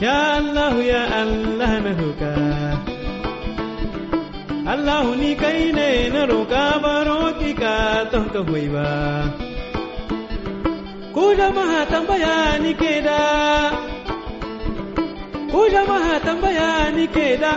Ya Allah ya Allah na roƙa. Allah ni kai ne na roƙa baro ki ka ba. Ku jama'a tambaya ni ke da. Ku jama'a tambaya ni ke da.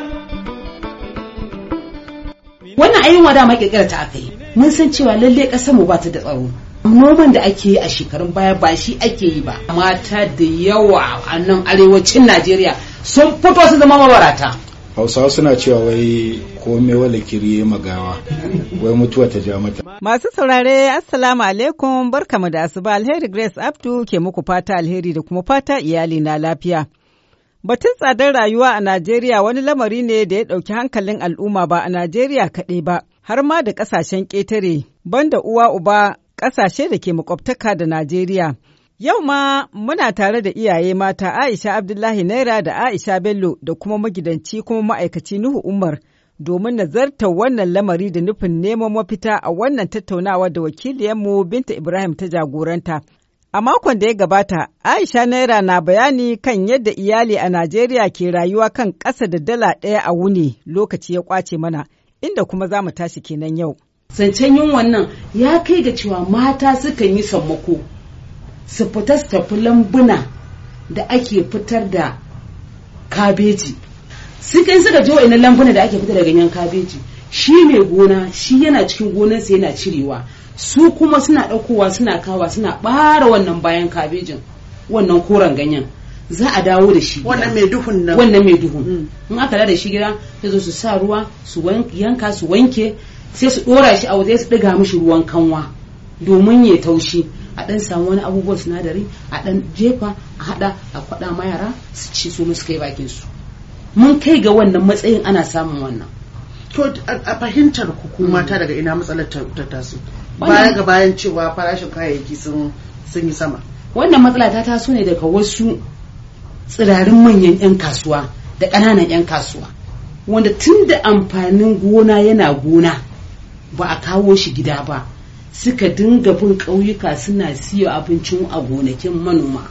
Wannan ayin wada ma kirkira ta aka yi. Mun san cewa lalle ƙasar mu ba ta da tsaro. Noman da ake yi a shekarun baya ba shi ake yi ba. Mata da yawa a nan arewacin najeriya sun fito su zama mabarata. Hausawa suna cewa wai kome wala kiriye magawa wai mutuwa ta ja mata. Masu saurare Assalamu alaikum barkamu da asuba. Alheri Grace Abdu ke muku fata alheri da kuma fata iyali na lafiya. Batun tsadar rayuwa a Najeriya wani lamari ne da ya ɗauki hankalin al'umma ba a Najeriya kaɗai ba, har ma da ƙasashen ƙetare, banda uwa uba ƙasashe da ke makwabtaka da Najeriya. Yau ma muna tare da iyaye mata Aisha Abdullahi Naira da Aisha Bello da kuma magidanci kuma ma'aikaci Nuhu Umar domin nazartar wannan lamari da nufin neman mafita a wannan tattaunawa da wakiliyanmu Binta Ibrahim ta jagoranta. A makon da ya gabata, Aisha Naira na bayani kan yadda iyali a Najeriya ke rayuwa kan ƙasa da dala ɗaya a wuni lokaci ya ƙwace mana, inda kuma za mu tashi kenan yau. Zancen yin wannan ya kai ga cewa mata sukan yi sammako su fita su tafi lambuna da ake fitar da kabeji. Sukan suka je wa'ina lambuna da ake fitar da ganyen kabeji. Shi mai gona shi yana cikin gonarsa yana cirewa. Su kuma suna ɗaukowa suna kawa suna ɓara wannan bayan kabejin wannan koren ganyen. Za a dawo da shi wannan mai duhun nan. Wannan mai duhun. In aka da shi gida sai zo su sa ruwa su yanka su wanke sai su dora shi a waje su ɗiga mishi ruwan kanwa domin ya taushi. A ɗan samu wani abubuwan sinadari a ɗan jefa a haɗa a kwaɗa ma yara su ci su musu kai bakin su. Mun kai ga wannan matsayin ana samun wannan. To a fahimtar ku ku mata daga ina matsalar ta ta taso? Baya ga bayan cewa farashin kayayyaki sun sun yi sama. Wannan matsala ta taso ne daga wasu tsirarin manyan 'yan kasuwa da ƙananan 'yan kasuwa wanda tun da amfanin gona yana gona ba a kawo shi gida ba. Suka dinga bin ƙauyuka suna siyo abincin a gonakin manoma.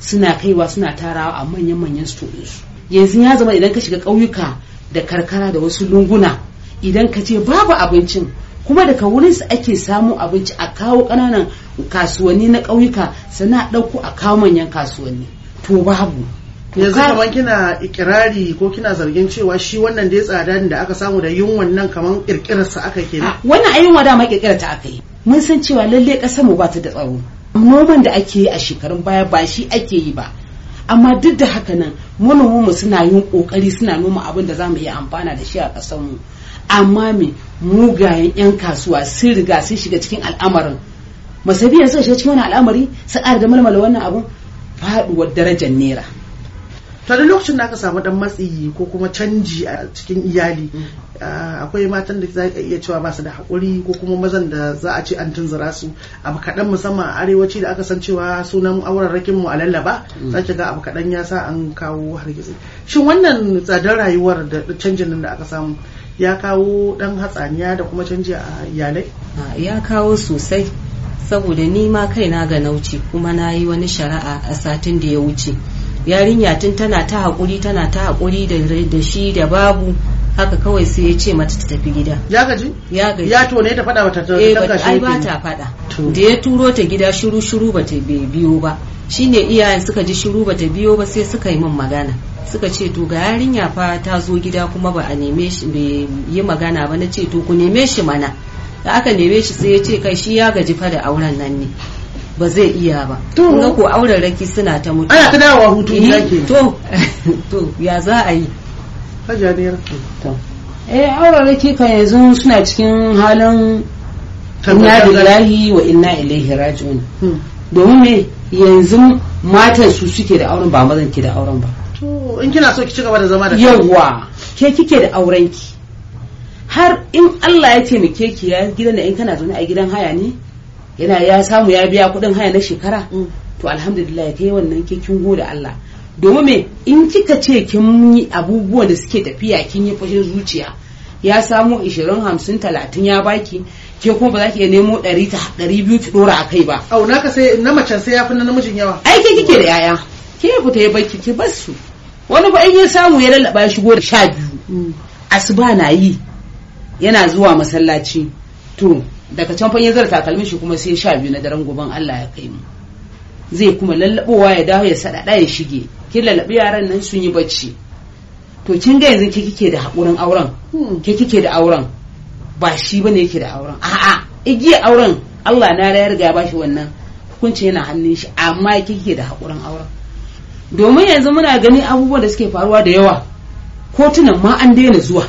Suna kaiwa suna tarawa a manyan-manyan storinsu yanzu ya zama idan ka shiga ƙauyuka da karkara da wasu lunguna idan ka ce babu abincin kuma daga wurinsu ake samu abinci a kawo ƙananan kasuwanni na ƙauyuka sana ɗauko a kawo manyan kasuwanni. To babu. Yanzu ka- kamar kina ikirari ko kina zargin cewa shi wannan da ya tsada da aka samu da yunwan nan kamar kirkirarsa aka A, wannan ayin wada ma kirkira ta aka yi. Mun san cewa lalle ƙasar mu ba ta da tsaro. Noman da ake yi a shekarun baya ba shi ake yi ba. Amma duk da haka nan manoman mu suna yin ƙoƙari suna noma abin da za mu iya amfana da shi a ƙasar mu. Amma me? Mugayen yan kasuwa sun riga sun shiga cikin al'amarin. Masabiyan suka shiga cikin wannan al'amari su ƙara da malmala wannan abun? Faduwar darajar naira. To da lokacin da aka samu dan matsi ko kuma canji a cikin iyali ah, akwai matan da za ka iya cewa ba su da haƙuri ko kuma mazan da za a ce an tunzura su. Abu kaɗan musamman a arewaci da aka san cewa sunan auren rakin mu a lallaba za ki ga abu kaɗan ya sa an kawo hargitsi. Shin wannan tsadar rayuwar da canjin nan da aka samu ya kawo ɗan hatsaniya da kuma canji a iyalai? Ya kawo sosai. Saboda ni ma kaina ga nauci kuma na yi wani shari'a a satin da ya wuce. Yarinya tun tana ta haƙuri tana ta haƙuri da, shi da babu haka kawai sai ya ce mata ta tafi gida. Ya gaji? Ya gaji. Ya tone ta faɗa bata ta eh ta ba gashi ai ba ta faɗa. To. da ya turo ta gida shiru shiru ba ta biyo ba. Shine iyayen suka ji shiru ba ta biyo ba sai suka yi min magana. Suka ce to ga yarinya fa ta zo gida kuma ba a neme shi bai yi magana ba. Na ce to ku neme shi mana. Da aka neme shi sai ya ce kai shi ya gaji fa da auren nan ne. Ba zai iya ba. To. kun ga ko auren raki suna ta mutu ana ta dawowa hutu gida ke to. To ya za a yi? Hajiya ne eh auraraki kan yanzu suna cikin halin inna lillahi wa inna ilaihi raji'un. Hmm. domin me? Yanzu matan su suke da auren ba mazan ke da auren ba. To in kina so ki ci gaba da zama da yawwa ke kike da auren ki har in Allah ya taimake ki ya gidan da in kana zaune a gidan haya ne? Yana ya samu ya biya kuɗin haya na shekara? Mm. to alhamdulillah kai wannan ke kin gode Allah. Domin me? In kika ce kin yi abubuwan da suke tafiya kin yi fashin zuciya ya samu 20 50 30 ya baki ke kuma ba za ki iya nemo 100 ta 200 ki dora a kai ba. Au naka sai na macen sai ya na namijin yawa. Ai ke kike da yaya? Ke fita ya baki ki bar su. Wani ba in ya samu ya lallaba ya shigo da sha biyu. Asuba na yi yana zuwa masallaci. To daga can fa ya zara takalmin shi kuma sai sha biyu na daren goban Allah ya kai mu. Zai kuma lallabowa ya dawo ya sadada ya shige. Kin lallabi yaran nan sun yi bacci. To kin ga yanzu ke kike da hakurin auren? Ke kike da auren? Ba shi ba ne yake da auren. A'a igiya auren Allah na ya riga ya bashi wannan hukunci yana hannun shi amma ke kike da hakurin auren? Domin yanzu muna gani abubuwan da suke faruwa da yawa. Kotunan ma an daina zuwa.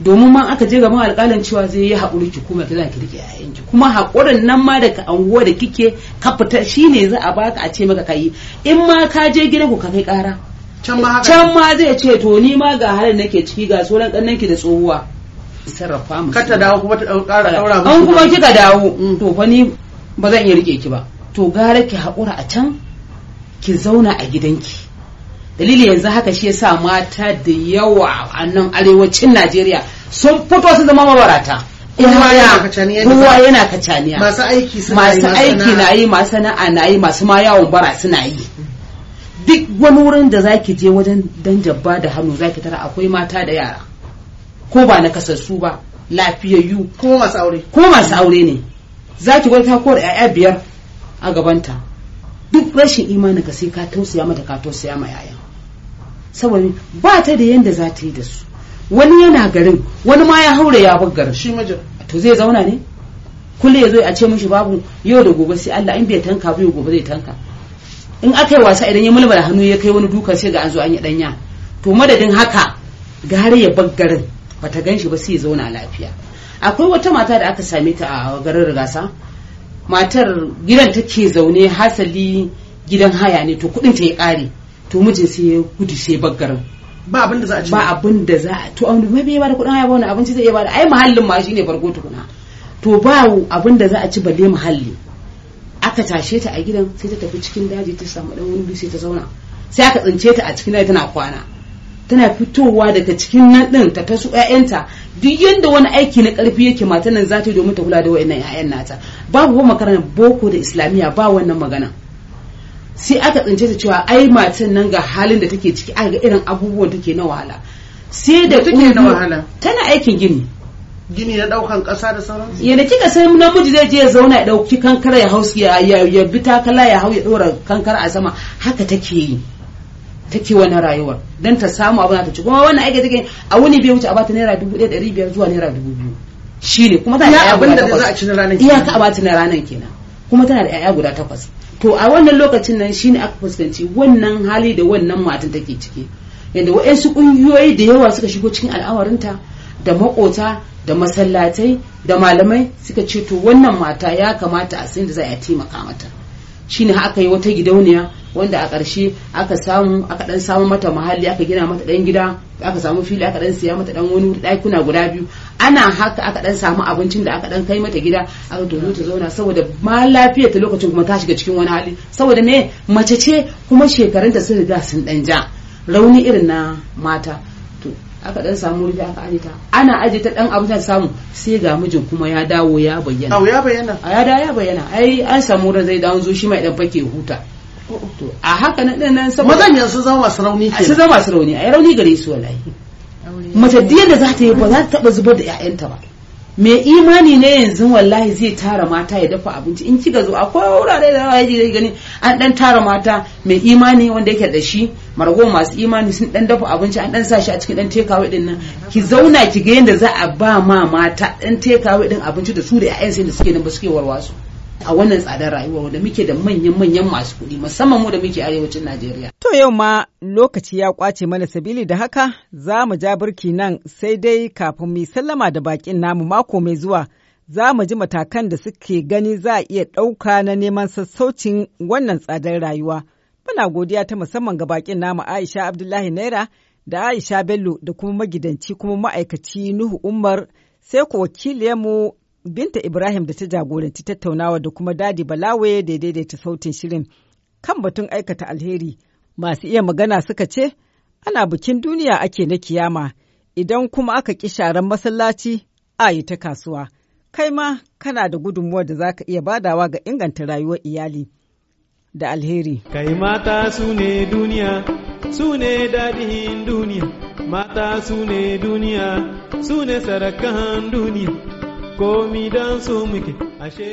Domin ma aka je gaban alƙalin cewa zai yi haƙuri ki kuma ki za ki riƙe yayanki kuma haƙurin nan ma daga anguwa da kike ka fita shine za a baka a ce maka kai in ma ka je gidan ku ka kai ƙara. Can ma haka can ma zai ce to ni ma ga halin nake ciki ga sauran ƙannan ki da tsohuwa. Sarrafa mu kar ta dawo kuma ta ƙara ɗaura an kuma kika dawo Mm. to fa ni ba zan iya riƙe ki ba. To gara ki haƙura a can ki zauna a gidanki. Dalili yanzu haka shi yasa mata da yawa a nan arewacin Najeriya sun fito sun zama mabarata. Kowa yana kacaniya masu aiki masu aiki na yi masu sana'a na yi masu ma yawon bara suna yi. Duk wani wurin da zaki je wajen dan jabba da hannu zaki tara akwai mata da yara. Ko ba na kasassu ba lafiyayyu. Kuma masu aure. Ko masu aure ne. Za ki ta ko da 'ya'ya biyar a gabanta. Duk rashin imanin ka sai ka tausaya mata ka tausaya ma 'ya'yan. Saboda ba ta da yanda za ta yi da su. Wani yana garin wani ma ya haure ya bar garin. Shi mijin. To zai zauna ne? Kullum ya zo a ce mishi babu yau da gobe sai Allah in bai tanka ba yau gobe zai tanka. In aka yi wasa idan ya mulmula hannu ya kai wani dukan sai ga an zo an yi danya to madadin haka gare ya bar garin bata gan shi ba sai ya zauna lafiya. Akwai wata mata da aka same ta a garin rigasa. Matar gidan take zaune hasali gidan haya ne to kuɗin ta ya kare to mijin sai ya gudu sai garin. Ba abin da za a ci. Ba abin da za a to mai bai ba da kuɗin haya ba wani abinci zai iya ba da. Ai muhallin ma shine farko tukuna. To ba abin da za a ci balle muhalli. Aka tashe ta a gidan sai ta tafi cikin daji ta samu dan wani sai ta zauna. Sai aka tsince ta a cikin daji tana kwana. Tana fitowa daga cikin nan din ta tasu ƴaƴanta. Duk yanda wani aiki na ƙarfi yake matan nan za ta yi domin ta kula da wayannan ƴaƴan nata. Babu ba makarantar boko da islamiyya ba wannan magana. Sai aka tsince ta cewa ai matan nan ga halin da take ciki aka ga irin abubuwan take na wahala. Sai da take na wahala? tana aikin gini. Gini na ɗaukan ƙasa da sauransu? Yadda kika san namiji zai je ya zauna ya ɗauki kankara ya hausi ya ya, ya bi takala ya hau ya dora kankara a sama haka take yi. Take wani rayuwar. Dan ta samu abin ta ci. Kuma wannan aiki take a wuni bai wuce a bata naira dubu ɗaya ɗari biyar zuwa naira dubu biyu. Shine kuma tana da abin da za a ci na ranar kenan. iyaka a bata na ranar kenan. Kuma tana da ƴaƴa guda takwas. To a wannan lokacin nan shine aka fuskanci wannan hali da wannan matan take ciki. Yadda waɗansu ƙungiyoyi da yawa suka shigo cikin al'amarinta da makota da masallatai da malamai suka ce to wannan mata ya kamata a san da za a taimaka mata. Shine aka yi wata gidauniya wanda a ƙarshe aka samu aka dan samu mata mahalli aka gina mata dan gida aka samu fili aka dan siya mata dan wani ɗakuna guda biyu. Ana haka aka dan samu abincin da aka dan kai mata gida aka tozo ta zauna saboda ma lafiya ta lokacin kuma ta shiga cikin wani hali. Saboda me? Mace ce kuma shekarunta sun riga sun dan ja. Rauni irin na mata. Aka dan samu rufi aka aje ta. Ana aje ta dan abin da samu sai ga mijin kuma ya dawo ya bayyana. Au ya bayyana? A ya dawo ya bayyana. Ai an samu ran zai dawo zo shi mai dan fake huta. To a haka nan ɗin nan saboda mazan yanzu zama masu rauni su ke zama su rauni ai rauni gare su wallahi. Mace da za ta yi ba za ta taba zubar da 'ya'yanta ba. Mai imani ne yanzu wallahi zai tara mata ya dafa abinci. In kika zo akwai wurare da yawa yaji gani. An dan tara mata mai imani wanda yake da shi margo masu imani sun dan dafa abinci an dan sa shi a cikin dan tekawe ɗin nan. Ki zauna ki ga yanda za a ba ma mata dan tekawe din abinci da su da 'ya'yan sai da suke nan ba suke warwasu a wannan tsadar rayuwa wanda muke da manyan manyan masu kuɗi musamman mu da muke arewacin Najeriya To yau ma lokaci ya ƙwace mana sabili da haka za mu ja birki nan sai dai kafin mu sallama da bakin namu mako mai zuwa za mu ji matakan da suke gani za a iya ɗauka na neman sassaucin wannan tsadar rayuwa. Muna godiya ta musamman ga bakin namu Aisha Abdullahi Naira da Aisha Bello da kuma magidanci kuma ma'aikaci Nuhu Umar sai ku wakiliyarmu Binta Ibrahim da ta jagoranci tattaunawa da kuma Dadi Balawe da daidaita sautin shirin kan batun aikata alheri. Masu iya magana suka ce, ana bikin duniya ake na kiyama, idan kuma aka ƙi sharan masallaci a yi ta kasuwa. Kai ma kana da gudunmuwar da za ka iya badawa ga inganta rayuwar iyali. da alheri. Kai mata su ne duniya, su ne daɗin duniya, mata su ne duniya, su ne sarakan duniya, komi don su muke, ashe.